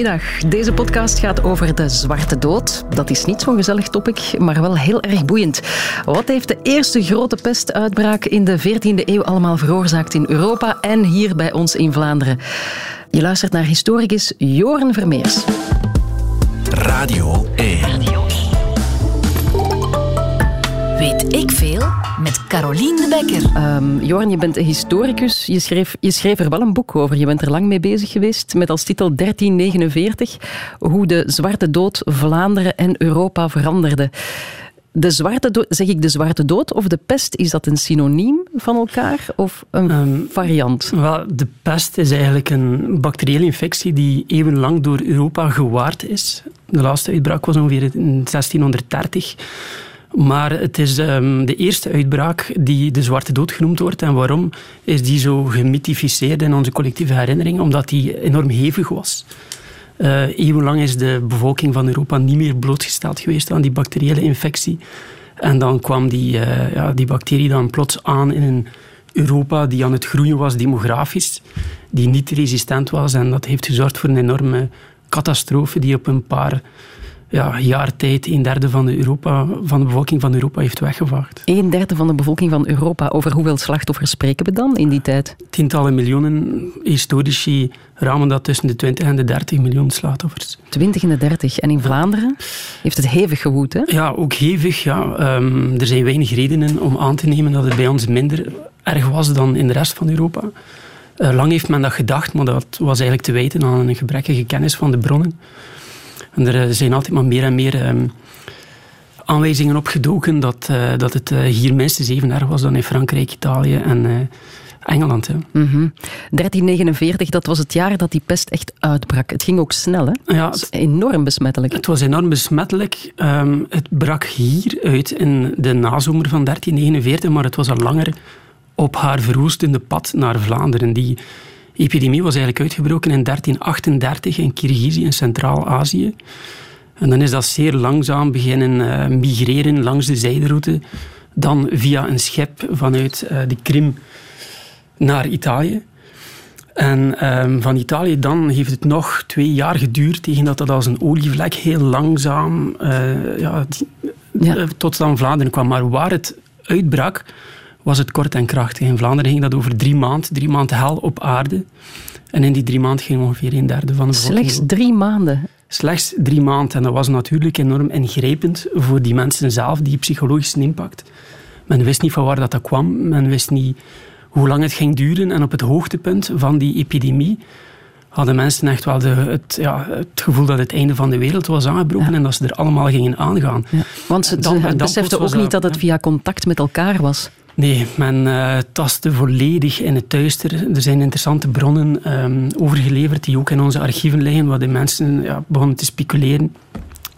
Goedemiddag. Deze podcast gaat over de zwarte dood. Dat is niet zo'n gezellig topic, maar wel heel erg boeiend. Wat heeft de eerste grote pestuitbraak in de 14e eeuw allemaal veroorzaakt in Europa en hier bij ons in Vlaanderen? Je luistert naar historicus Joren Vermeers. Radio 1. Weet veel? Met Carolien de Bekker. Um, Joran, je bent een historicus. Je schreef, je schreef er wel een boek over. Je bent er lang mee bezig geweest met als titel 1349 hoe de Zwarte Dood Vlaanderen en Europa veranderde. De zwarte dood, zeg ik de zwarte dood of de pest, is dat een synoniem van elkaar of een um, variant? Wel, de pest is eigenlijk een bacteriële infectie die eeuwenlang door Europa gewaard is. De laatste uitbraak was ongeveer in 1630. Maar het is um, de eerste uitbraak die de Zwarte Dood genoemd wordt. En waarom is die zo gemythificeerd in onze collectieve herinnering? Omdat die enorm hevig was. Uh, eeuwenlang is de bevolking van Europa niet meer blootgesteld geweest aan die bacteriële infectie. En dan kwam die, uh, ja, die bacterie dan plots aan in een Europa die aan het groeien was demografisch, die niet resistent was. En dat heeft gezorgd voor een enorme catastrofe die op een paar ja, jaar tijd een derde van de, Europa, van de bevolking van Europa heeft weggevaagd. Een derde van de bevolking van Europa. Over hoeveel slachtoffers spreken we dan in die tijd? Tientallen miljoenen. Historici ramen dat tussen de 20 en de 30 miljoen slachtoffers. 20 en de 30. En in Vlaanderen heeft het hevig gewoed, hè? Ja, ook hevig. Ja. Um, er zijn weinig redenen om aan te nemen dat het bij ons minder erg was dan in de rest van Europa. Uh, lang heeft men dat gedacht, maar dat was eigenlijk te wijten aan een gebrekkige kennis van de bronnen. En er zijn altijd maar meer en meer um, aanwijzingen opgedoken dat, uh, dat het uh, hier minstens even erg was dan in Frankrijk, Italië en uh, Engeland. Hè. Mm -hmm. 1349, dat was het jaar dat die pest echt uitbrak. Het ging ook snel, hè? Ja, het was enorm besmettelijk. Het was enorm besmettelijk. Um, het brak hier uit in de nazomer van 1349, maar het was al langer op haar verwoestende pad naar Vlaanderen. Die epidemie was eigenlijk uitgebroken in 1338 in Kirgizië in Centraal-Azië. En dan is dat zeer langzaam beginnen uh, migreren langs de zijderoute. Dan via een schip vanuit uh, de Krim naar Italië. En um, van Italië dan heeft het nog twee jaar geduurd tegen dat dat als een olievlek heel langzaam uh, ja, ja. tot dan Vlaanderen kwam. Maar waar het uitbrak, was het kort en krachtig. In Vlaanderen ging dat over drie maanden, drie maanden hel op aarde. En in die drie maanden ging ongeveer een derde van de bevolking. Slechts drie maanden? Slechts drie maanden. En dat was natuurlijk enorm ingrijpend voor die mensen zelf, die psychologische impact. Men wist niet van waar dat, dat kwam. Men wist niet hoe lang het ging duren. En op het hoogtepunt van die epidemie hadden mensen echt wel de, het, ja, het gevoel dat het einde van de wereld was aangebroken ja. en dat ze er allemaal gingen aangaan. Ja. Want ze, dan, ze beseften ook niet dat het via contact met elkaar was. Nee, men uh, tastte volledig in het duister. Er zijn interessante bronnen um, overgeleverd die ook in onze archieven liggen, waar de mensen ja, begonnen te speculeren.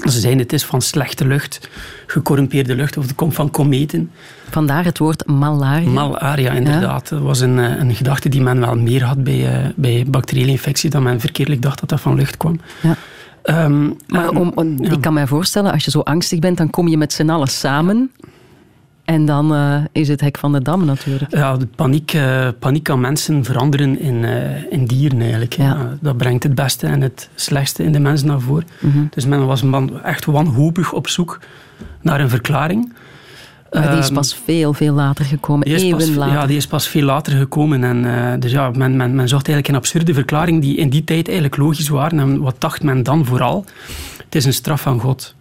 Ze zeiden het is van slechte lucht, gecorrumpeerde lucht, of het komt van kometen. Vandaar het woord malaria. Malaria, inderdaad. Ja. Dat was een, een gedachte die men wel meer had bij, uh, bij bacteriële infecties, dat men verkeerdelijk dacht dat dat van lucht kwam. Ja. Um, maar om, om, ja. ik kan mij voorstellen, als je zo angstig bent, dan kom je met z'n allen samen. En dan uh, is het hek van de dam natuurlijk. Ja, de paniek, uh, paniek kan mensen veranderen in, uh, in dieren eigenlijk. Ja. dat brengt het beste en het slechtste in de mens naar voren. Mm -hmm. Dus men was echt wanhopig op zoek naar een verklaring. Maar die is pas veel, veel later gekomen, eeuwen pas, later. Ja, die is pas veel later gekomen. En, dus ja, men, men, men zocht eigenlijk een absurde verklaring die in die tijd eigenlijk logisch waren. En wat dacht men dan vooral? Het is een straf van God.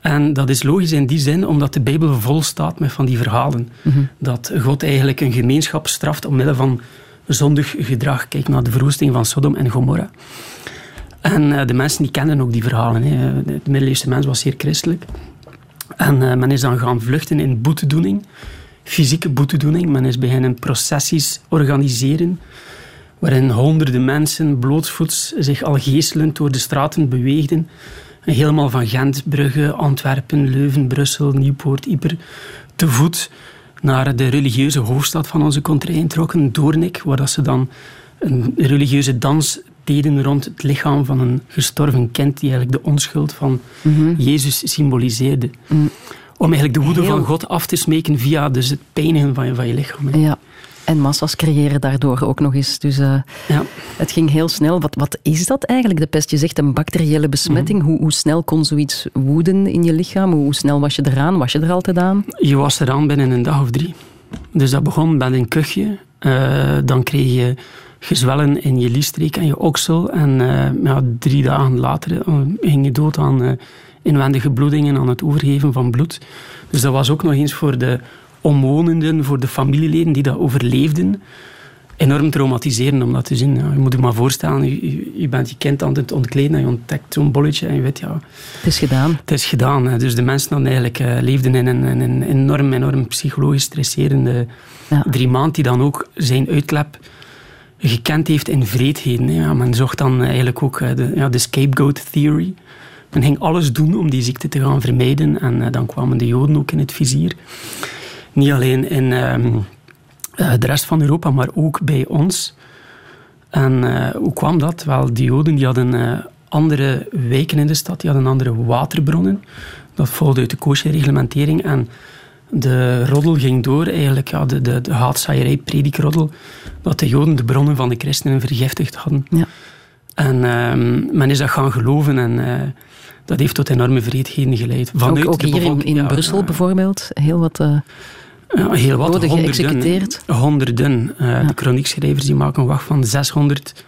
En dat is logisch in die zin, omdat de Bijbel vol staat met van die verhalen. Mm -hmm. Dat God eigenlijk een gemeenschap straft omwille van zondig gedrag. Kijk naar de verwoesting van Sodom en Gomorra. En uh, de mensen die kennen ook die verhalen. Hè. De middeleeuwse mens was zeer christelijk. En uh, men is dan gaan vluchten in boetedoening. Fysieke boetedoening. Men is beginnen processies organiseren waarin honderden mensen blootvoets zich al geestelend door de straten beweegden helemaal van Gent, Brugge, Antwerpen, Leuven, Brussel, Nieuwpoort, Yper, te voet naar de religieuze hoofdstad van onze contrée trokken, Doornik, waar dat ze dan een religieuze dans deden rond het lichaam van een gestorven kind die eigenlijk de onschuld van mm -hmm. Jezus symboliseerde. Mm. Om eigenlijk de woede Heel... van God af te smeken via dus het pijnigen van je, van je lichaam. Ja. En massa's creëren daardoor ook nog eens. Dus uh, ja. het ging heel snel. Wat, wat is dat eigenlijk, de pest? Je zegt een bacteriële besmetting. Mhm. hoe, hoe, snel kon zoiets woeden in je lichaam? Hoe snel was je eraan? Was je er altijd aan? Je was eraan binnen een dag of drie. Dus dat begon met een kuchje. Uh, dan kreeg je gezwellen in je liesstreek en je oksel. En uh, ja, drie dagen later ging je dood aan inwendige bloedingen, aan het overgeven van bloed. Dus dat was ook nog eens voor de omwonenden, voor de familieleden die dat overleefden, enorm traumatiseren om dat te zien. Ja, je moet je maar voorstellen, je, je, bent je kind aan het ontkleden en je ontdekt zo'n bolletje en je weet, ja... Het is gedaan. Het is gedaan. Hè. Dus de mensen dan eigenlijk uh, leefden in een, in een, enorm, enorm psychologisch stresserende ja. drie maanden die dan ook zijn uitklep gekend heeft in vreedheden. Ja, men zocht dan eigenlijk ook uh, de, ja, de scapegoat theory. Men ging alles doen om die ziekte te gaan vermijden en uh, dan kwamen de Joden ook in het vizier. Niet alleen in ehm, eh, de rest van Europa, maar ook bij ons. En uh, hoe kwam dat? Wel, die Joden die hadden uh, andere wijken in de stad, die hadden andere waterbronnen. Dat volgde uit de kosher-reglementering. En de roddel ging door, eigenlijk, ja, de, de, de haatzaaierij, predikroddel, dat de Joden de bronnen van de christenen vergiftigd hadden. Ja. En uh, men is dat gaan geloven en dat heeft tot enorme vreedheden geleid. Vanuit ook, ook hier in, in Brussel bijvoorbeeld, heel wat... Heel wat. Honderden, geëxecuteerd. Honderden. Uh, De chroniekschrijvers die maken wacht van 600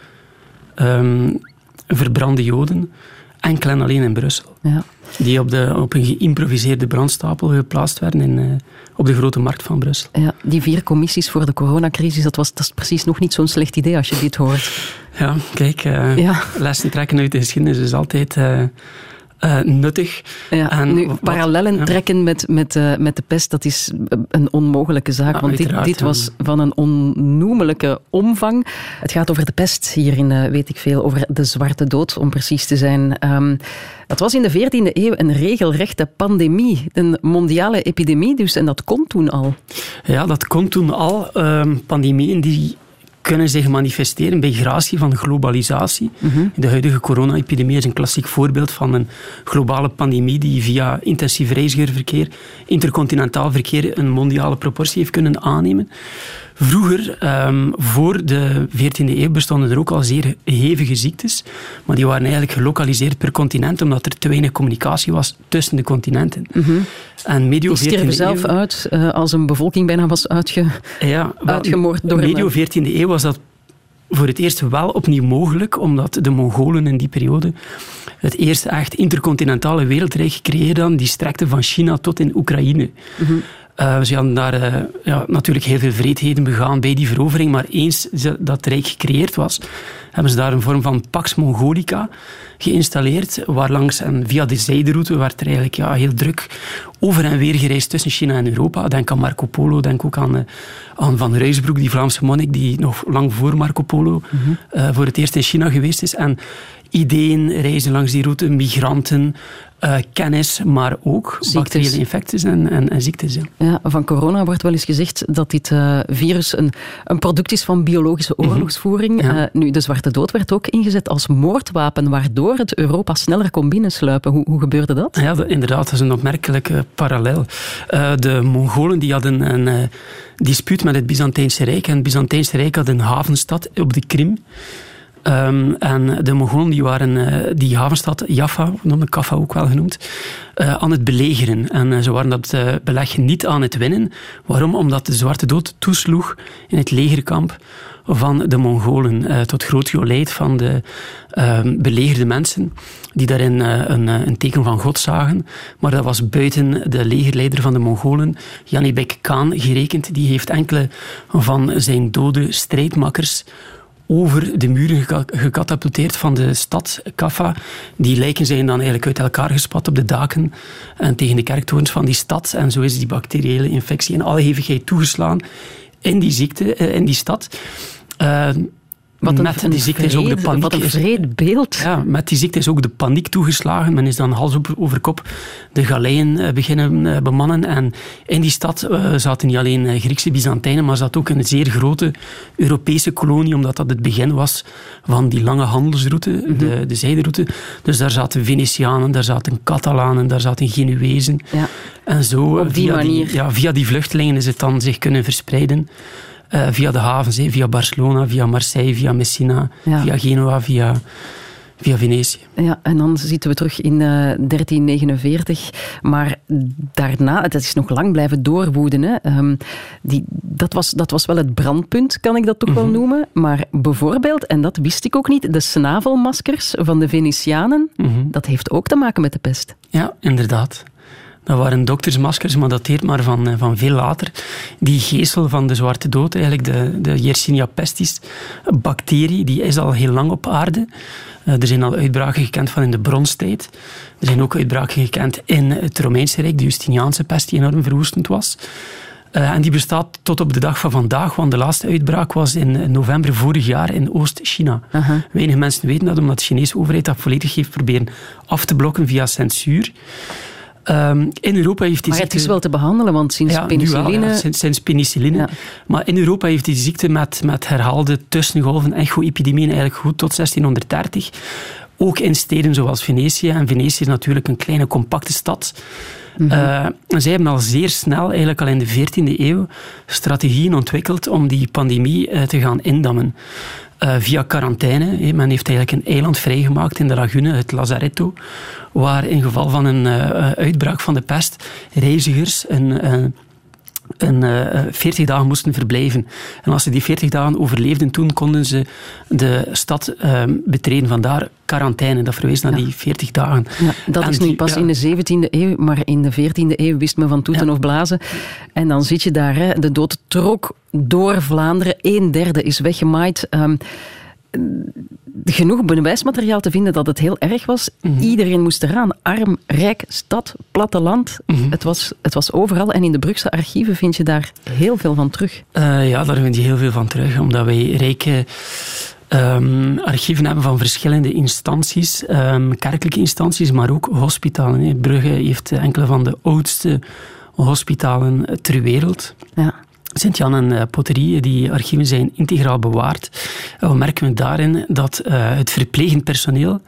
um, verbrande Joden. Enkel en alleen in Brussel. Ja. Die op, de, op een geïmproviseerde brandstapel geplaatst werden in, uh, op de grote markt van Brussel. Ja, die vier commissies voor de coronacrisis, dat, was, dat is precies nog niet zo'n slecht idee als je dit hoort. Ja, kijk, uh, ja. lessen trekken uit de geschiedenis is altijd uh, nuttig. Ja, en nu, parallellen trekken met, met, uh, met de pest, dat is een onmogelijke zaak. want dit, dit was van een onnoemelijke omvang. Het gaat over de pest hierin, uh, weet ik veel, over de zwarte dood, om precies te zijn. Um, dat was in de 14e eeuw een regelrechte pandemie, een mondiale epidemie dus, en dat kon toen al. Ja, dat kon toen al. Um, pandemieën die kunnen zich manifesteren bij gratie van globalisatie. Mhm. De huidige corona-epidemie is een klassiek voorbeeld van een globale pandemie die via intensief reizigerverkeer, intercontinentaal verkeer, een mondiale proportie heeft kunnen aannemen. Vroeger, um, voor de 14e eeuw, bestonden er ook al zeer hevige ziektes, maar die waren eigenlijk gelokaliseerd per continent, omdat er te weinig communicatie was tussen de continenten. Mm -hmm. En medio die stierven zelf uit uh, als een bevolking bijna was uitge ja, wel, uitgemoord door Medio 14e eeuw was dat voor het eerst wel opnieuw mogelijk, omdat de Mongolen in die periode het eerste echt intercontinentale wereldrijk gecreëerd die strekte van China tot in Oekraïne. Mm -hmm. Uh, ze hadden daar uh, ja, natuurlijk heel veel vreedheden begaan bij die verovering, maar eens dat Rijk gecreëerd was, hebben ze daar een vorm van Pax Mongolica geïnstalleerd, waarlangs en via de zijderoute werd er eigenlijk ja, heel druk over en weer gereisd tussen China en Europa. Denk aan Marco Polo, denk ook aan, uh, aan Van Ruysbroek, die Vlaamse monnik, die nog lang voor Marco Polo mm -hmm. voor het eerst in China geweest is. En ideeën reizen langs die route, migranten, uh, kennis, maar ook bacteriële infecties en, en, en, ziektes. Ja. van corona wordt wel eens gezegd dat dit uh, virus een, een product is van biologische mhm. oorlogsvoering. Mm -hmm. ja. uh, nu, de zwarte dood werd ook ingezet als moordwapen, waardoor het Europa sneller kon binnensluipen. Hoe, hoe gebeurde dat? Ja, de, inderdaad, dat is een opmerkelijke parallel. de Mongolen die hadden een dispuut met het Byzantijnse Rijk en het Byzantijnse Rijk had een havenstad op de Krim. Um, en de Mongolen die waren uh, die havenstad Jaffa, noemde Kaffa ook wel genoemd, uh, aan het belegeren. En uh, ze waren dat beleg niet aan het winnen. Waarom? Omdat de Zwarte Dood toesloeg in het legerkamp van de Mongolen. tot groot jolijt van de ehm, belegerde mensen, die daarin een, een, teken van God zagen. Maar dat was buiten de legerleider van de Mongolen, Janibek Khan, gerekend. Die heeft enkele van zijn dode strijdmakkers over de muren gecatapulteerd van de stad Kaffa. Die lijken zijn dan eigenlijk uit elkaar gespat op de daken en tegen de kerktorens van die stad. En zo is die bacteriële infectie in alle hevigheid toegeslaan in die ziekte, eh, in die stad. Uh, wat een, met die ziekte is ook de paniek. Wat een vreed beeld. Ja, met die ziekte is ook de paniek toegeslagen. Men is dan hals over kop de galeien eh, beginnen eh, bemannen. En in die stad uh, zaten niet alleen Griekse Byzantijnen, maar zat ook een zeer grote Europese kolonie, omdat dat het begin was van die lange handelsroute, mm -hmm. de, de zijderoute. Dus daar zaten Venetianen, daar zaten Catalanen, daar zaten Genuezen. Ja. En zo, Op die via manier. Die, ja, via die vluchtelingen is het dan zich kunnen verspreiden. Uh, via de havens, via Barcelona, via Marseille, via Messina, via Genoa, via via Venetië. Ja, en dan zitten we terug in uh, eh, 1349. Maar daarna, het is nog lang blijven doorwoeden. Hè. Um, die, dat, was, dat was wel het brandpunt, kan ik dat toch wel mhm. noemen. Maar bijvoorbeeld, en dat wist ik ook niet, de snavelmaskers van de Venetianen, mhm. dat heeft ook te maken met de pest. Ja, inderdaad. Dat waren doktersmaskers, maar dat dateert maar van, eh, van veel later. Die geestel van de zwarte dood, eigenlijk de, de Yersinia pestis bacterie, die is al heel lang op aarde. Uh, er zijn al uitbraken gekend van in de bronstijd. Er zijn ook uitbraken gekend in het Romeinse Rijk, de Justiniaanse pest, die enorm verwoestend was. Uh, en die bestaat tot op de dag van vandaag, want de laatste uitbraak was in november vorig jaar in Oost-China. Uh -huh. Weinig mensen weten dat, omdat de Chinese overheid dat volledig heeft proberen af te blokken via censuur. Um, in Europa heeft die maar het is wel te behandelen, want sinds ja, penicilline... ja, sinds, sinds, penicilline. Maar in Europa heeft die ziekte met, met herhaalde tussengolven, echo-epidemieën, eigenlijk goed tot 1630. Ook in steden zoals Venetië. En Venetië is natuurlijk een kleine, compacte stad. Mm zij hebben al zeer snel, eigenlijk al in de 14e eeuw, strategieën ontwikkeld om die pandemie uh, te gaan indammen. Uh, via quarantaine. Men heeft eigenlijk een eiland vrijgemaakt in de lagune, het Lazaretto, waar in geval van een uh, uitbraak van de pest reizigers een, een, een 40 dagen moesten verblijven. En als ze die 40 dagen overleefden, toen konden ze de stad betreden. Vandaar quarantaine, dat verwees naar die 40 dagen. Ja, dat is nu pas in de 17e eeuw, maar in de 14e eeuw wist men van toeten of blazen. En dan zit je daar, hè, de dood trok door Vlaanderen. Een derde is weggemaaid. Um, genoeg bewijsmateriaal te vinden dat het heel erg was. Mhm. Iedereen moest eraan. Arm, rijk, stad, platteland. Mm het, was, het was overal. En in de Brugse archieven vind je daar heel veel van terug. Uh, ja, daar vind je heel veel van terug. Omdat wij rijke um, archieven hebben van verschillende instanties. Um, kerkelijke instanties, maar ook hospitalen. Brugge heeft enkele van de oudste hospitalen ter wereld. Ja. Sint-Jan en uh, Potterie, die archieven zijn integraal bewaard. We merken daarin dat uh, het verplegend personeel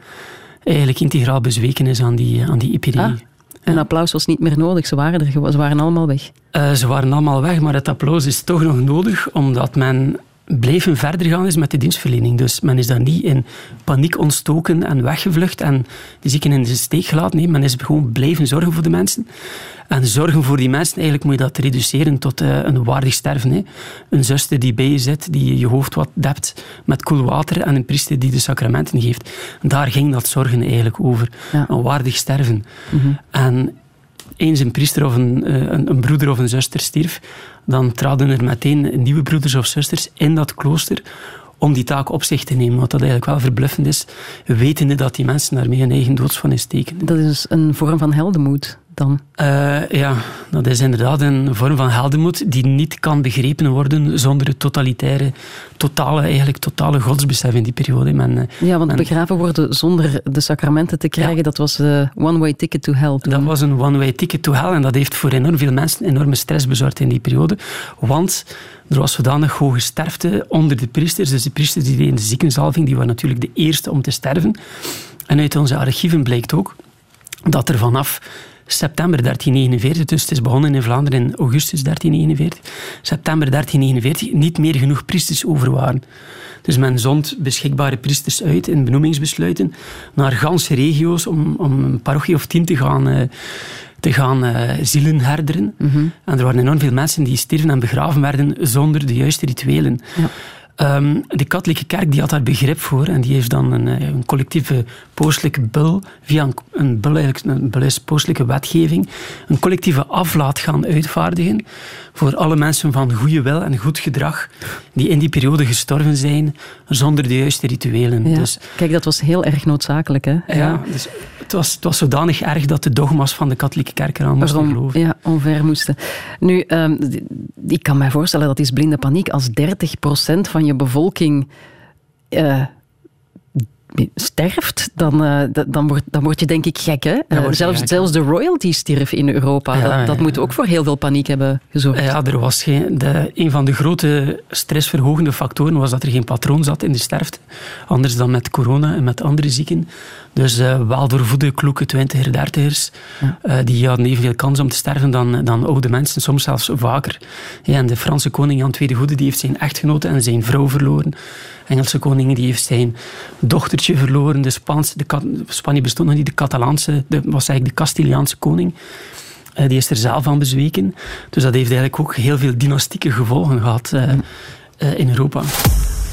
eigenlijk integraal bezweken is aan die, aan die epidemie. Ah, een applaus was niet meer nodig, ze waren er, ze waren allemaal weg. ze waren allemaal weg, maar het applaus is toch nog nodig, omdat men blijven verder gaan is met de dienstverlening. Dus men is daar niet in paniek ontstoken en weggevlucht en de zieken in de steek gelaten. Nee, men is gewoon blijven zorgen voor de mensen. En zorgen voor die mensen, eigenlijk moet je dat reduceren tot uh, een waardig sterven. Hè. Een zuster die bij je zit, die je hoofd wat dept met koel water en een priester die de sacramenten geeft. Daar ging dat zorgen eigenlijk over. Een waardig sterven. Mhm. En eens een priester of een, eh, een, een, broeder of een zuster stierf, dan traden er meteen nieuwe broeders of zusters in dat klooster om die taak op zich te nemen. Wat dat eigenlijk wel verbluffend is, wetende dat die mensen daarmee een eigen doodsvonnis tekenen. Dat is een vorm van heldenmoed dan? Uh, ja, dat is inderdaad een vorm van heldenmoed die niet kan begrepen worden zonder het totalitaire, totale, eigenlijk totale godsbesef in die periode. Men, eh, ja, want begraven worden zonder de sacramenten te krijgen, dat was een one-way ticket to hell. Dat was een one-way ticket to hell en dat heeft voor enorm veel mensen enorme stress bezorgd in die periode. Want er was zodanig hoge sterfte onder de priesters. Dus de priesters die deden de ziekenzalving, die waren natuurlijk de eerste om te sterven. En uit onze archieven blijkt ook dat er vanaf september 1349, dus het is begonnen in Vlaanderen in augustus 1349, september 1349 niet meer genoeg priesters over waren. Dus men zond beschikbare priesters uit in benoemingsbesluiten naar ganse regio's om, om een parochie of tien te gaan, uh, te gaan uh, zielen herderen. Mhm. En er waren enorm veel mensen die stierven en begraven werden zonder de juiste rituelen. Ja. Um, de katholieke kerk die had daar begrip voor en die heeft dan een, eh, een collectieve pauselijke bul, via een, een bul, een pauselijke wetgeving, een collectieve aflaat gaan uitvaardigen voor alle mensen van goede wil en goed gedrag die in die periode gestorven zijn zonder de juiste rituelen. Dus, Kijk, dat was heel erg noodzakelijk. Hè? Ja, ja dus het, was, het was zodanig erg dat de dogma's van de katholieke kerk eraan moesten geloven. Ja, onver moesten. Nu, um, ik kan mij voorstellen dat is blinde paniek als 30% van je bevolking... Uh, sterft, dan, uh, dan, word, dan word je denk ik gek. Hè? Uh, zelfs, gek, zelfs de royalty stierf in Europa. Ja, dat, dat moet ook voor heel veel paniek hebben gezorgd. Ja, er was geen, de, een van de grote stressverhogende factoren was dat er geen patroon zat in de sterfte. Anders dan met corona en met andere zieken. Dus uh, weldoorvoede, kloeke twintiger, dertigers, ja. die hadden evenveel kans om te sterven dan, dan oude mensen, soms zelfs vaker. Ja, en de Franse koning Jan II de Goede die heeft zijn echtgenote en zijn vrouw verloren. Engelse koning die heeft zijn dochtertje verloren. De Spaanse, de, Spanje bestond nog niet, de Catalaanse, de, was eigenlijk de Castiliaanse koning. Uh, die is er zelf aan bezweken. Dus dat heeft eigenlijk ook heel veel dynastieke gevolgen gehad uh, uh, in Europa.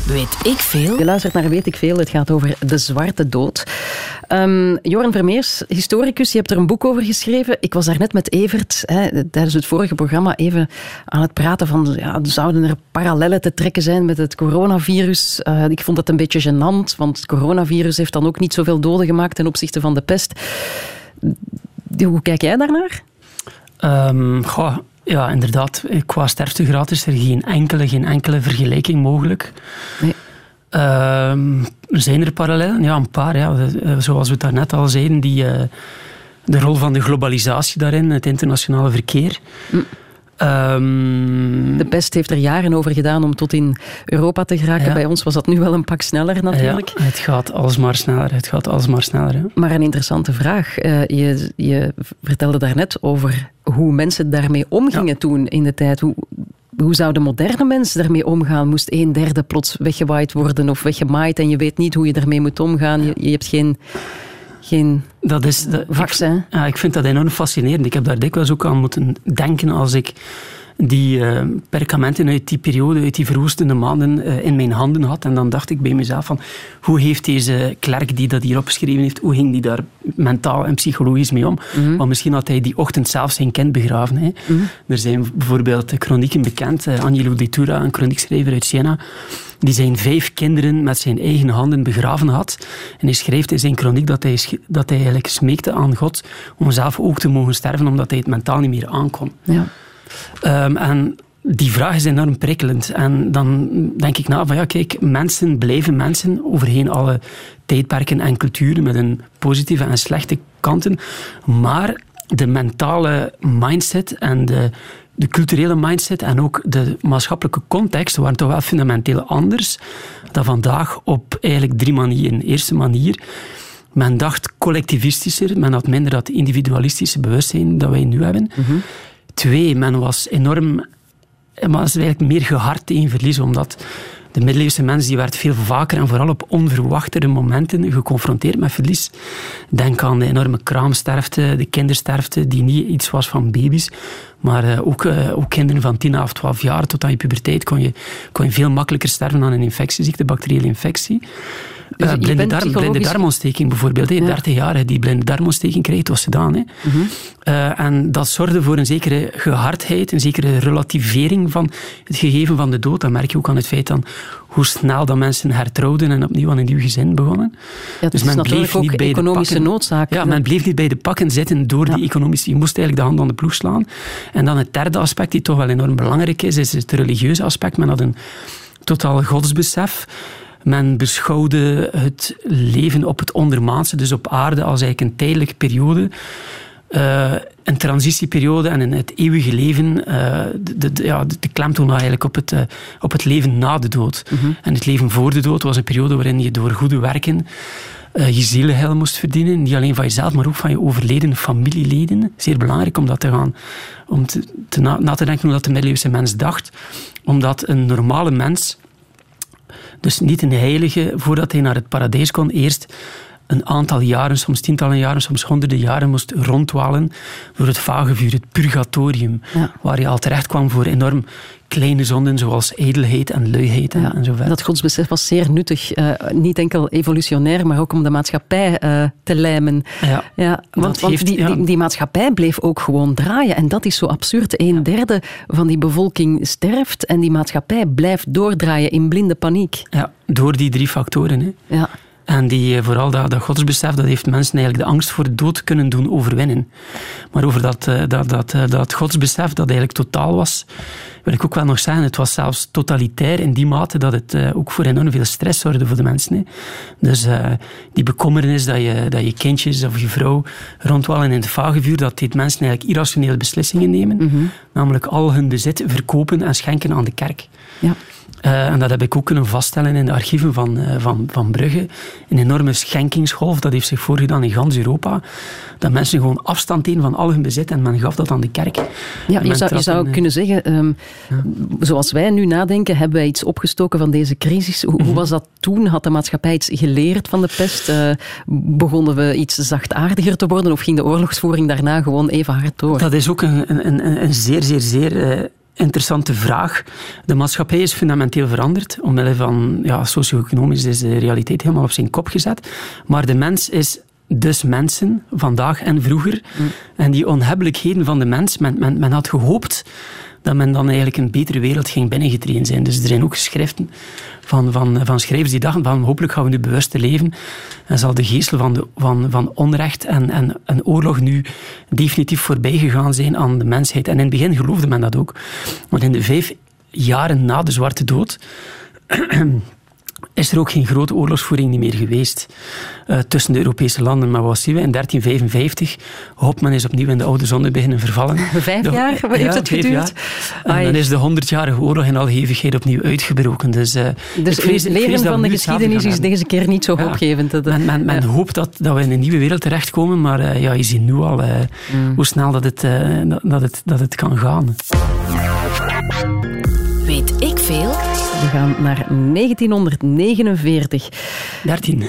Weet ik veel? Je luistert naar Weet ik veel. Het gaat over de zwarte dood. Um, Joran Vermeers, historicus, je hebt er een boek over geschreven. Ik was daar net met Evert hè, tijdens het vorige programma even aan het praten van ja, zouden er parallellen te trekken zijn met het coronavirus. Uh, ik vond dat een beetje gênant, want het coronavirus heeft dan ook niet zoveel doden gemaakt ten opzichte van de pest. Hoe kijk jij daarnaar? Um, goh, ja, inderdaad. Qua sterftegraad is er geen enkele, geen enkele vergelijking mogelijk. Nee. Uh, zijn er parallellen? Ja, een paar. Ja. Eh, zoals we het daarnet al zeiden, die, uh, de rol van de globalisatie daarin, het internationale verkeer. Mm. Um, de pest heeft er jaren over gedaan om tot in Europa te geraken. Ja. Bij ons was dat nu wel een pak sneller natuurlijk. Ja, het gaat alsmaar sneller. Het gaat alsmaar sneller. Ja. Maar een interessante vraag. Uh, je, je vertelde daarnet over hoe mensen daarmee omgingen toen in de tijd. Hoe, hoe zou de moderne mens daarmee omgaan? Moest een derde plots weggewaaid worden of weggemaaid en je weet niet hoe je daarmee moet omgaan? Je, je hebt geen geen dat is, dat, vaccin. Ik, ja, ik vind dat enorm fascinerend. Ik heb daar dikwijls ook aan moeten denken als ik die uh, perkamenten uit die periode, uit die verwoestende maanden uh, in mijn handen had. En dan dacht ik bij mezelf van, hoe heeft deze klerk die dat hier opgeschreven heeft, hoe ging die daar mentaal en psychologisch mee om? Mm -hmm. Want misschien had hij die ochtend zelf zijn kind begraven. Hè. Mm -hmm. Er zijn bijvoorbeeld chronieken bekend. Uh, Angelo Di Tura, een chroniekschrijver uit Siena, die zijn vijf kinderen met zijn eigen handen begraven had. En hij schrijft in zijn chroniek dat hij, dat hij eigenlijk smeekte aan God om zelf ook te mogen sterven, omdat hij het mentaal niet meer aankon. Ja. Um, en die vraag is enorm prikkelend. En dan denk ik na van ja, kijk, mensen blijven mensen overheen alle tijdperken en culturen met een positieve en slechte kanten. Maar de mentale mindset en de, de culturele mindset en ook de maatschappelijke context waren toch wel fundamenteel anders dan vandaag op eigenlijk drie manieren. Eerste manier, men dacht collectivistischer, men had minder dat individualistische bewustzijn dat wij nu hebben. -hmm. Twee, men was enorm, men was eigenlijk meer gehard tegen verlies, omdat de middeleeuwse mens die werd veel vaker en vooral op onverwachtere momenten geconfronteerd met verlies. Denk aan de enorme kraamsterfte, de kindersterfte, die niet iets was van baby's, maar uh, ook, uh, ook kinderen van 10 of 12 jaar tot aan je puberteit kon je, kon je veel makkelijker sterven aan een infectieziekte, bacteriële infectie. Dus uh, blinde, darm, psychologisch... blinde darmontsteking bijvoorbeeld. Hey, ja. 30 jaar die blinde darmontsteking krijgt, was gedaan. Hè. -hmm. uh, en dat zorgde voor een zekere gehardheid, een zekere relativering van het gegeven van de dood. Dat merk je ook aan het feit dan hoe snel dat mensen hertrouwden en opnieuw aan een nieuw gezin begonnen. Ja, dus men bleef niet bij economische de noodzaak. Ja, men bleef niet bij de pakken zitten door ja. die economische... Je moest eigenlijk de hand aan de ploeg slaan. En dan het derde aspect, die toch wel enorm belangrijk is, is het religieuze aspect. Men had een totaal godsbesef. Men beschouwde het leven op het ondermaanse, dus op aarde, als eigenlijk een tijdelijke periode. Uh, een transitieperiode en in het eeuwige leven, uh, de, de, ja, de klemtoon eigenlijk op het, uh, op het leven na de dood. Mm -hmm. En het leven voor de dood was een periode waarin je door goede werken je zielenheil moest verdienen. Niet alleen van jezelf, maar ook van je overledene familieleden. Zeer belangrijk om dat te gaan, om te, te na, na, te denken hoe dat de middeleeuwse mens dacht. Omdat een normale mens dus niet een heilige, voordat hij naar het paradijs kon, eerst een aantal jaren, soms tientallen jaren, soms honderden jaren moest rondwalen door het vagevuur, het purgatorium, ja. waar je al terecht kwam voor enorm kleine zonden zoals edelheid en luiheid ja, en zo verder. Dat godsbesef was zeer nuttig, uh, niet enkel evolutionair, maar ook om de maatschappij uh, te lijmen. Ja, ja want, want heeft, die, ja. die, die, maatschappij bleef ook gewoon draaien en dat is zo absurd. Een derde van die bevolking sterft en die maatschappij blijft doordraaien in blinde paniek. Ja, door die drie factoren. Hè. Ja. En die, eh, vooral dat, dat godsbesef, dat heeft mensen eigenlijk de angst voor de dood kunnen doen overwinnen. Maar over dat, eh, dat, dat, eh, dat godsbesef dat eigenlijk totaal was, wil ik ook wel nog zeggen, het was zelfs totalitair in die mate dat het ook voor enorm veel stress zorgde voor de mensen. Hè. Dus die bekommernis dat je, dat je kindjes of je vrouw rondwallen in het vagevuur, dat deed mensen eigenlijk irrationele beslissingen nemen. Mhm. Namelijk al hun bezit verkopen en schenken aan de kerk. Ja. Uh, en dat heb ik ook kunnen vaststellen in de archieven van, uh, van, van Brugge. Een enorme schenkingsgolf, dat heeft zich voorgedaan in gans Europa. Dat mensen gewoon afstand deden van al hun bezit en men gaf dat aan de kerk. Ja, je zou, je zou kunnen zeggen, um, ja. zoals wij nu nadenken, hebben wij iets opgestoken van deze crisis. Hoe, hoe mhm. was dat toen? Had de maatschappij iets geleerd van de pest? Uh, begonnen we iets zachtaardiger te worden of ging de oorlogsvoering daarna gewoon even hard door? Dat is ook een, een, een, een zeer, zeer, zeer interessante vraag. De maatschappij is fundamenteel veranderd. Omwille van ja, socio-economisch is de realiteit helemaal op zijn kop gezet. Maar de mens is dus mensen, vandaag en vroeger. Mm. En die onhebbelijkheden van de mens, men, men, men had gehoopt dat men dan eigenlijk een betere wereld ging binnengetreden zijn. Dus er zijn ook geschriften van, van, van schrijvers die dachten van hopelijk gaan we nu bewust te leven en zal de geestel van, de, van, van onrecht en, en, en oorlog nu definitief voorbij gegaan zijn aan de mensheid. En in het begin geloofde men dat ook. Want in de vijf jaren na de Zwarte Dood is er ook geen grote oorlogsvoering meer geweest uh, tussen de Europese landen. Maar wat zien we? In 1355 hoopt men is opnieuw in de oude zonde beginnen vervallen. Vijf jaar Wat heeft het geduurd? En dan is de honderdjarige oorlog in al hevigheid opnieuw uitgebroken. Dus, uh, dus ik vrees, leren van de geschiedenis is deze keer niet zo hoopgevend. Men, men, men hoopt dat, dat we in een nieuwe wereld terechtkomen, maar uh, ja, je ziet nu al mm. hoe snel dat het, dat, dat, het, dat het kan gaan. Weet ik veel? We gaan naar 1949. 13.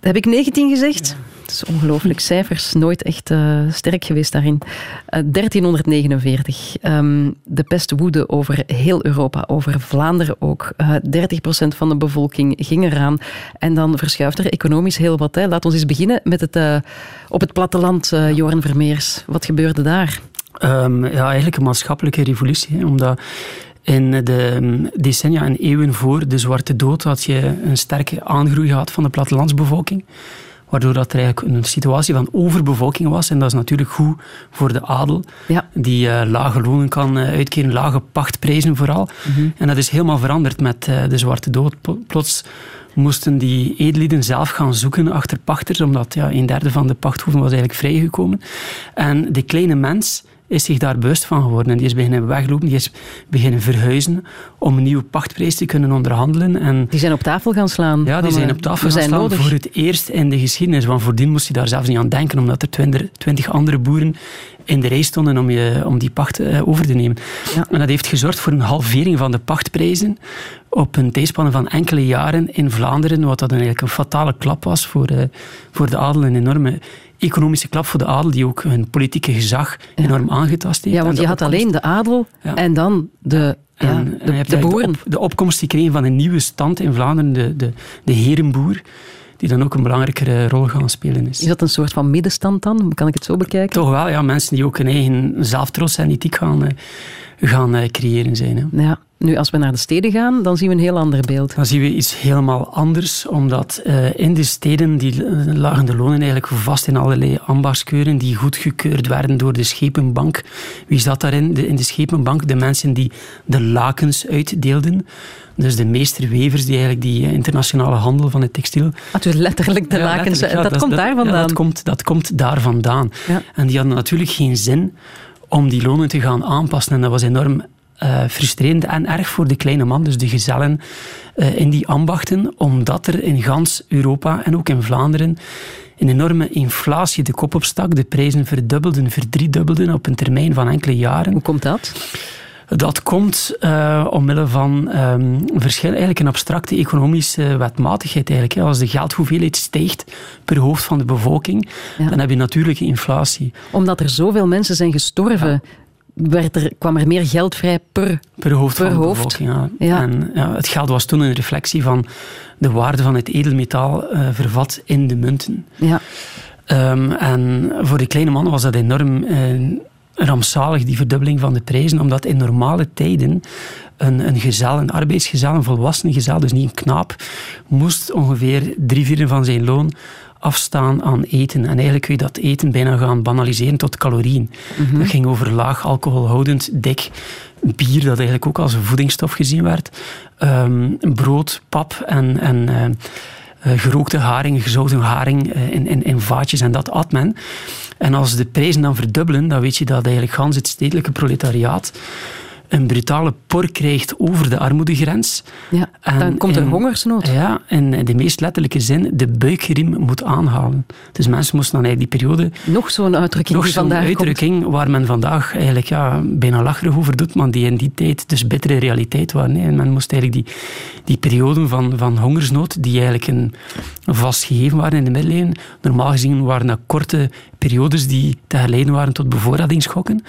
Heb ik 19 gezegd? Het is ongelooflijk. Cijfers, nooit echt uh, sterk geweest daarin. Uh, 1349. Um, de pest woedde over heel Europa, over Vlaanderen ook. Uh, eh, 30% van de bevolking ging eraan. En dan verschuift er economisch heel wat. Hè. Laat ons eens beginnen met het, uh, op het platteland, Joran Vermeers. Wat gebeurde daar? Um, ja, eigenlijk een maatschappelijke revolutie. Hè, omdat in de mm, decennia en eeuwen voor de Zwarte Dood had je een sterke aangroei gehad van de plattelandsbevolking. Waardoor dat er eigenlijk een situatie van overbevolking was. En dat is natuurlijk goed voor de adel, ja. die uh, lage lonen kan uh, uitkeren, lage pachtprijzen vooral. Mhm. En dat is helemaal veranderd met uh, de Zwarte Dood. Plots moesten die edellieden zelf gaan zoeken achter pachters, omdat ja, een derde van de pachthoeven was eigenlijk vrijgekomen. En de kleine mens is zich daar bewust van geworden. En die is beginnen weglopen, die is beginnen verhuizen om een nieuwe pachtprijs te kunnen onderhandelen. En die zijn op tafel gaan slaan. Ja, die zijn op tafel gaan slaan voor het eerst in de geschiedenis. Want voordien moest je daar zelfs niet aan denken, omdat er twintig andere boeren in de rij stonden om, je, om die pacht eh, over te nemen. Ja. En dat heeft gezorgd voor een halvering van de pachtprijzen op een tijdspanne van enkele jaren in Vlaanderen, wat dat eigenlijk een fatale klap was voor, uh, voor de adel, een enorme economische klap voor de adel, die ook hun politieke gezag enorm aangetast heeft. Ja, want je had alleen de adel en dan de, ja, de, de, boeren. De, de, opkomst die kregen van een nieuwe stand in Vlaanderen, de, de, de herenboer die dan ook een belangrijkere rol gaan spelen is. Is dat een soort van middenstand dan? Kan ik het zo bekijken? Toch wel, ja. Mensen die ook een eigen zelftrots en ethiek gaan, eh, gaan eh, creëren zijn. Hè. Ja. Nu, als we naar de steden gaan, dan zien we een heel ander beeld. Dan zien we iets helemaal anders, omdat uh, in de steden die lagen de lonen eigenlijk vast in allerlei ambachtskeuren die goedgekeurd werden door de schepenbank. Wie zat daarin? De, in de schepenbank de mensen die de lakens uitdeelden. Dus de meesterwevers die eigenlijk die eh, internationale handel van het textiel... Ah, dus letterlijk de lakens, dat, komt daar vandaan? dat, komt, dat komt daar vandaan. En die hadden natuurlijk geen zin om die lonen te gaan aanpassen. En dat was enorm uh, frustrerend en erg voor de kleine man, dus de gezellen uh, in die ambachten, omdat er in gans Europa en ook in Vlaanderen een enorme inflatie de kop opstak. De prijzen verdubbelden, verdriedubbelden op een termijn van enkele jaren. Hoe komt dat? Dat komt uh, omwille van um, verschil, eigenlijk een abstracte economische wetmatigheid. Eigenlijk. Als de geldhoeveelheid stijgt per hoofd van de bevolking, dan heb je natuurlijke inflatie. Omdat er zoveel mensen zijn gestorven. Werd er, kwam er meer geld vrij per, per hoofd per van de bevolking. Ja. En ja, het geld was toen een reflectie van de waarde van het edelmetaal uh, vervat in de munten. Ja. Um, en voor de kleine man was dat enorm uh, rampzalig, die verdubbeling van de prijzen, omdat in normale tijden een, een gezel, een arbeidsgezel, een volwassen gezel, dus niet een knaap, moest ongeveer drie vierde van zijn loon afstaan aan eten. En eigenlijk kun je dat eten bijna gaan banaliseren tot calorieën. Mhm. Dat ging over laag alcoholhoudend, dik bier, dat eigenlijk ook als een voedingsstof gezien werd. Ehm, brood, pap en, en eh, eh, gerookte haring, gezouten haring eh, in, in, in vaatjes en dat at men. En als de prijzen dan verdubbelen, dan weet je dat eigenlijk gans het stedelijke proletariaat een brutale por krijgt over de armoedegrens. Ja, En dan komt er in- hongersnood. Ja, in de meest letterlijke zin de buikriem moet aanhalen. Dus mensen moesten dan eigenlijk die periode Nog zo'n uitdrukking nog zo'n vandaag uitdrukking waar men vandaag eigenlijk ja, bijna lacherig over doet, maar die in die tijd dus bittere realiteit waren. En men moest eigenlijk die, die perioden van, van hongersnood, die eigenlijk een, een vast gegeven waren in de middeleeuwen, normaal gezien waren dat korte periodes die te herleiden waren tot bevoorradingsschokken.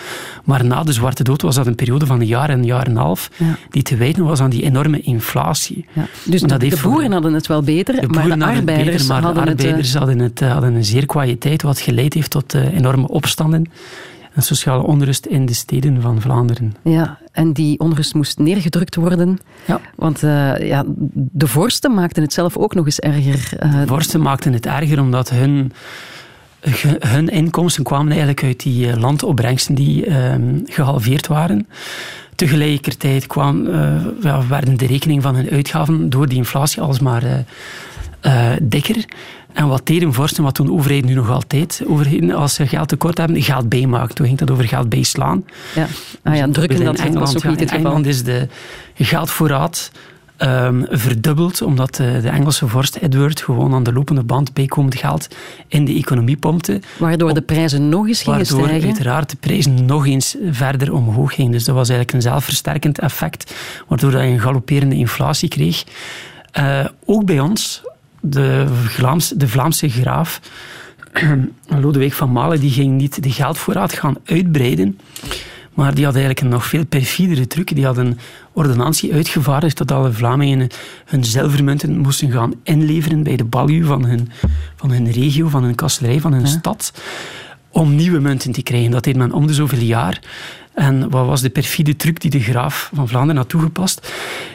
Maar na de Zwarte Dood was dat een periode van een jaar en een jaar en een half, Ja. die te wijten was aan die enorme inflatie. Ja. Dus de, dat de voor- boeren hadden het wel beter, De maar de hadden het arbeiders beter, maar hadden de het... eh, arbeiders hadden, het, eh, hadden een zeer kwaaie tijd, wat geleid heeft tot eh, enorme opstanden en sociale onrust in de steden van Vlaanderen. Ja, en die onrust moest neergedrukt worden. Ja. Want eh, ja, de vorsten maakten het zelf ook nog eens erger. Eh, Vorsten maakten het erger omdat hun, hun inkomsten kwamen eigenlijk uit die eh, landopbrengsten die ehm, gehalveerd waren. Tegelijkertijd kwam, eh, werden de rekening van hun uitgaven door die inflatie alsmaar eh, dikker. En wat deden vorsten, wat doen overheden nu nog altijd, overheden, als ze geld tekort hebben, geld bijmaken. Toen ging dat over geld bijslaan. ja. Ah, ja, drukken In dat was Engeland, ja, niet het in. Engeland is de geldvoorraad ehm, verdubbeld, omdat eh, de Engelse vorst Edward gewoon aan de lopende band bijkomend geld in de economie pompte. Waardoor de prijzen nog eens gingen Waardoor stijgen. uiteraard de prijzen nog eens verder omhoog gingen. Dus dat was eigenlijk een zelfversterkend effect, waardoor dat je een galopperende inflatie kreeg. Eh, ook bij ons, de, Vlaams, de Vlaamse graaf Lodewijk van Malen, die ging niet de geldvoorraad gaan uitbreiden, maar die had eigenlijk een nog veel perfidere truc. Die had een ordonnantie uitgevaardigd dat alle Vlamingen hun zilvermunten moesten gaan inleveren bij de balju van hun, van hun regio, van hun kastelerij, van hun stad, om nieuwe munten te krijgen. Dat deed men om de zoveel jaar. En wat was de perfide truc die de graaf van Vlaanderen had toegepast?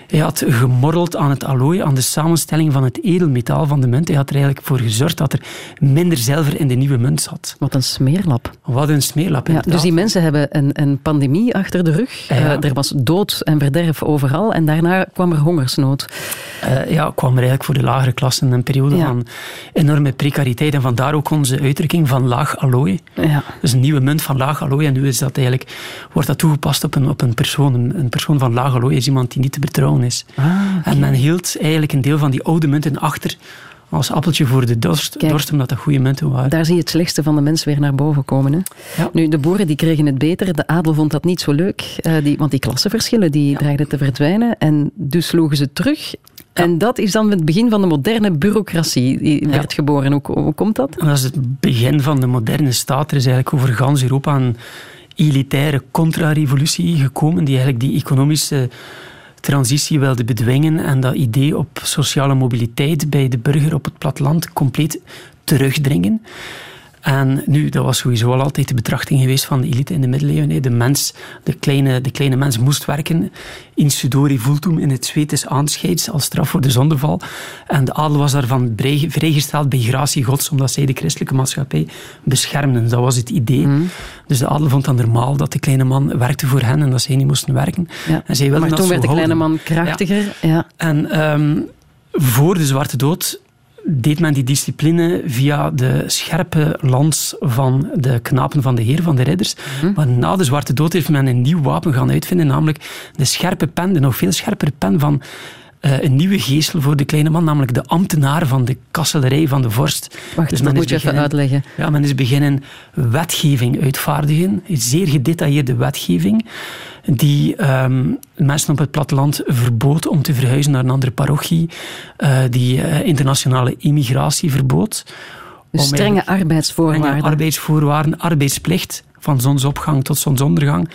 Hij had gemorreld aan het allooi, aan de samenstelling van het edelmetaal van de munt. Hij had er eigenlijk voor gezorgd dat er minder zilver in de nieuwe munt zat. Wat een smeerlap. Wat een smeerlap, Ja, dus die mensen hebben een, een pandemie achter de rug. Ja. Eh, er was dood en verderf overal. En daarna kwam er hongersnood. eh, ja, kwam er eigenlijk voor de lagere klassen een periode Ja. van enorme precariteit. En vandaar ook onze uitdrukking van laag allooi. Ja. Dus een nieuwe munt van laag allooi. En nu is dat eigenlijk, wordt dat toegepast op een, op een persoon. Een, een persoon van laag allooi is iemand die niet te betrouwen is. Ah, En men hield eigenlijk een deel van die oude munten achter als appeltje voor de dorst, Kijk. dorst omdat dat goede munten waren. Daar zie je het slechtste van de mens weer naar boven komen. Hè? Ja. Nu, de boeren die kregen het beter. De adel vond dat niet zo leuk. eh, die, want die klassenverschillen die dreigden te verdwijnen. En dus sloegen ze terug. En dat is dan het begin van de moderne bureaucratie. Die werd geboren. Hoe, hoe komt dat? En dat is het begin van de moderne staat. Er is eigenlijk over gans Europa een elitaire contra-revolutie gekomen die eigenlijk die economische transitie wilde bedwingen en dat idee op sociale mobiliteit bij de burger op het platteland compleet terugdringen. En nu, dat was sowieso al altijd de betrachting geweest van de elite in de middeleeuwen. hè. De mens, de kleine, de kleine mens moest werken. In sudori vultum, in het zweet is aanscheids, als straf voor de zondeval. En de adel was daarvan vrij- vrijgesteld bij gratie gods, omdat zij de christelijke maatschappij beschermden. Dat was het idee. Dus de adel vond dan normaal dat de kleine man werkte voor hen en dat zij niet moesten werken. Ja. En zij Maar toen werd de kleine man krachtiger. Ja. En ehm, voor de Zwarte Dood deed men die discipline via de scherpe lans van de knapen van de heer, van de ridders. Maar na de Zwarte Dood heeft men een nieuw wapen gaan uitvinden, namelijk de scherpe pen, de nog veel scherpere pen van eh, een nieuwe geestel voor de kleine man, namelijk de ambtenaar van de kasselerij van de vorst. Wacht, Dus dat men moet je even uitleggen. Ja, men is beginnen wetgeving uitvaardigen, zeer gedetailleerde wetgeving, die ehm, mensen op het platteland verbood om te verhuizen naar een andere parochie, eh, die eh, internationale immigratie verbood. Dus strenge arbeidsvoorwaarden. strenge arbeidsvoorwaarden, arbeidsplicht van zonsopgang tot zonsondergang.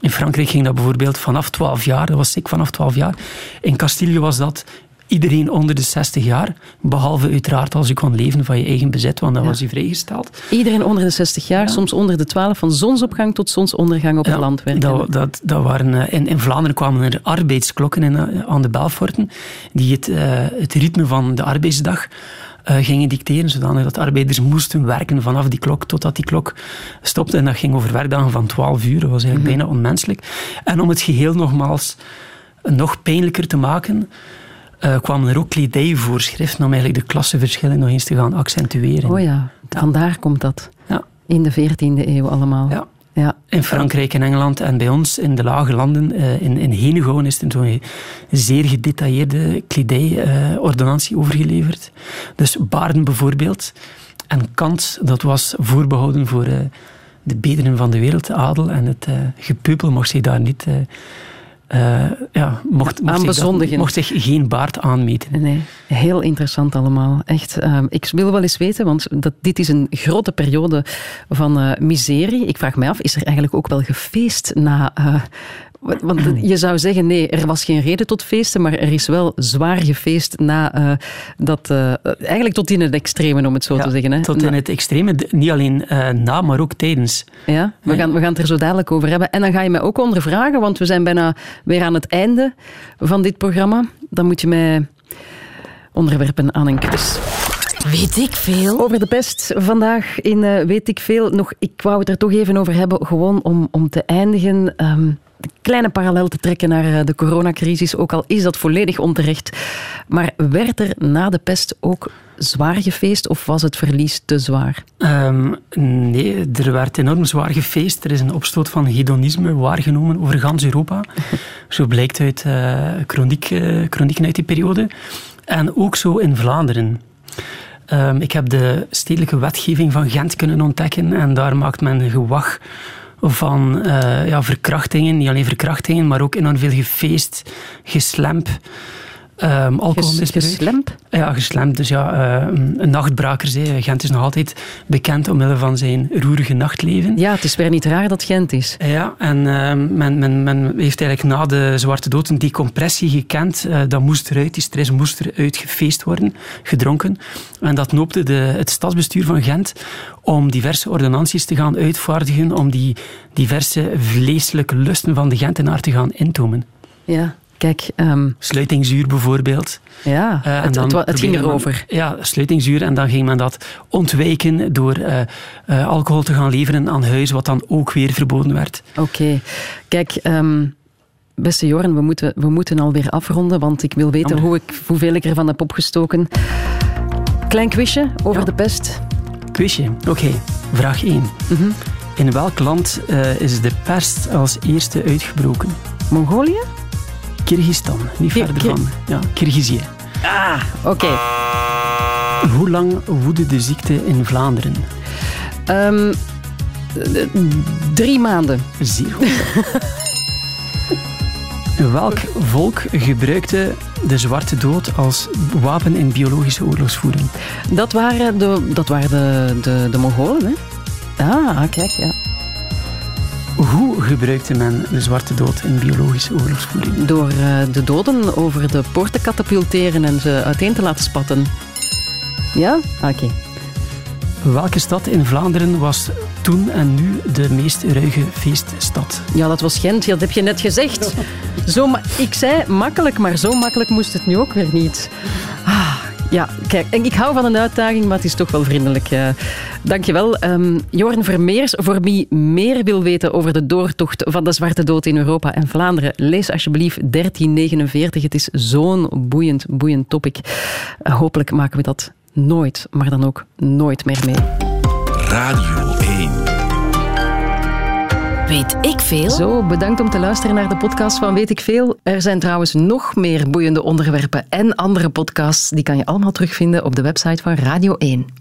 In Frankrijk ging dat bijvoorbeeld vanaf 12 jaar, dat was ik vanaf 12 jaar. In Castilië was dat iedereen onder de 60 jaar, behalve uiteraard als je kon leven van je eigen bezit, want dan Ja. was hij vrijgesteld. Iedereen onder de 60 jaar, soms onder de 12, van zonsopgang tot zonsondergang op het land werken. Dat, dat, dat waren, eh, in, in Vlaanderen kwamen er arbeidsklokken in, eh, aan de Belforten die het, eh, het ritme van de arbeidsdag eh, gingen dicteren, zodanig dat arbeiders moesten werken vanaf die klok totdat die klok stopte. En dat ging over werkdagen van 12 uur. Dat was eigenlijk bijna onmenselijk. En om het geheel nogmaals nog pijnlijker te maken, eh, kwamen er ook kledijvoorschriften om eigenlijk de klassenverschillen nog eens te gaan accentueren. Oh ja, vandaar komt dat. Ja. In de 14e eeuw allemaal. Ja. Ja. In Frankrijk en Engeland en bij ons in de lage landen, eh, in, in Henegouwen, is er zo'n zeer gedetailleerde kledijordonnantie overgeleverd. Dus baarden bijvoorbeeld. En kant, dat was voorbehouden voor eh, de bederen van de wereld, de adel. En het eh, gepeupel mocht zich daar niet... eh, eh, ja, mocht, mocht, zich dat- bezondigen. mocht zich geen baard aanmeten. Nee, heel interessant allemaal. Echt, ehm, ik wil wel eens weten, want dat, dit is een grote periode van eh, miserie. Ik vraag mij af, is er eigenlijk ook wel gefeest na... wa- want je zou zeggen, nee, er was geen reden tot feesten, maar er is wel zwaar gefeest na eh, dat... eh, eigenlijk tot in het extreme, om het zo Ja, te zeggen. Hè. Tot in het extreme, niet alleen eh, na, maar ook tijdens. Ja, we gaan, we gaan het er zo dadelijk over hebben. En dan ga je mij ook ondervragen, want we zijn bijna weer aan het einde van dit programma. Dan moet je mij onderwerpen aan een quiz. Weet ik veel? Over de pest vandaag in eh, Weet ik Veel. Nog, ik wou het er toch even over hebben, gewoon om, om te eindigen. ehm, kleine parallel te trekken naar eh, de coronacrisis, ook al is dat volledig onterecht. Maar werd er na de pest ook zwaar gefeest of was het verlies te zwaar? Ehm, nee, er werd enorm zwaar gefeest. Er is een opstoot van hedonisme waargenomen over gans Europa. Zo blijkt uit eh chroniek, eh, chronieken uit die periode. En ook zo in Vlaanderen. Ehm, ik heb de stedelijke wetgeving van Gent kunnen ontdekken en daar maakt men gewag van eh, ja, verkrachtingen. Niet alleen verkrachtingen, maar ook enorm veel gefeest, geslemp, ehm Ges, alcoholmisbruik. geslemp? Ja, geslemd. Dus ja, eh, een nachtbraker. Zei. Gent is nog altijd bekend omwille van zijn roerige nachtleven. Ja, het is weer niet raar dat Gent is. Ja, en eh, men, men, men heeft eigenlijk na de Zwarte Dood een decompressie gekend. Eh, dat moest eruit, die stress moest eruit gefeest worden, gedronken. En dat noopte de, het stadsbestuur van Gent om diverse ordonnanties te gaan uitvaardigen, om die diverse vleeselijke lusten van de Gentenaar te gaan intomen. Ja, kijk, ehm, Sluitingzuur bijvoorbeeld. ja, Eh, en het, dan het, het ging men- erover. Ja, sluitingsuur. En dan ging men dat ontwijken door eh, eh, alcohol te gaan leveren aan huis, wat dan ook weer verboden werd. Oké. Kijk, ehm, beste Joren, we moeten, we moeten alweer afronden, want ik wil weten hoe ik, hoeveel ik ervan heb opgestoken. Klein quizje over Ja. de pest. Quizje. Oké, vraag 1. Mhm. In welk land is de pest als eerste uitgebroken? Mongolië? Kirgistan, niet Kir- verder van. Ja, Kirgizië. Oké. Hoe lang woedde de ziekte in Vlaanderen? Ehm, eh, drie maanden. Zeer goed. Welk volk gebruikte de Zwarte Dood als wapen in biologische oorlogsvoering? Dat waren de, dat waren de, de, de Mongolen, hè? Ah, kijk, ja. Hoe gebruikte men de Zwarte Dood in biologische oorlogsvoering? Door eh, de doden over de poort te katapulteren en ze uiteen te laten spatten. Ja? Oké. Welke stad in Vlaanderen was toen en nu de meest ruige feeststad? Ja, dat was Gent. Dat heb je net gezegd. Zo ik zei makkelijk, maar zo makkelijk moest het nu ook weer niet. Ah, ja, kijk, en ik hou van een uitdaging, maar het is toch wel vriendelijk. dankjewel. Ehm Joren Vermeers, voor wie meer wil weten over de doortocht van de Zwarte Dood in Europa en Vlaanderen, lees alsjeblieft 1349. Het is zo'n boeiend, boeiend topic. Eh, hopelijk maken we dat nooit, maar dan ook nooit meer mee. Radio 1. Weet ik veel? Zo, bedankt om te luisteren naar de podcast van Weet ik Veel. Er zijn trouwens nog meer boeiende onderwerpen en andere podcasts. Die kan je allemaal terugvinden op de website van Radio 1.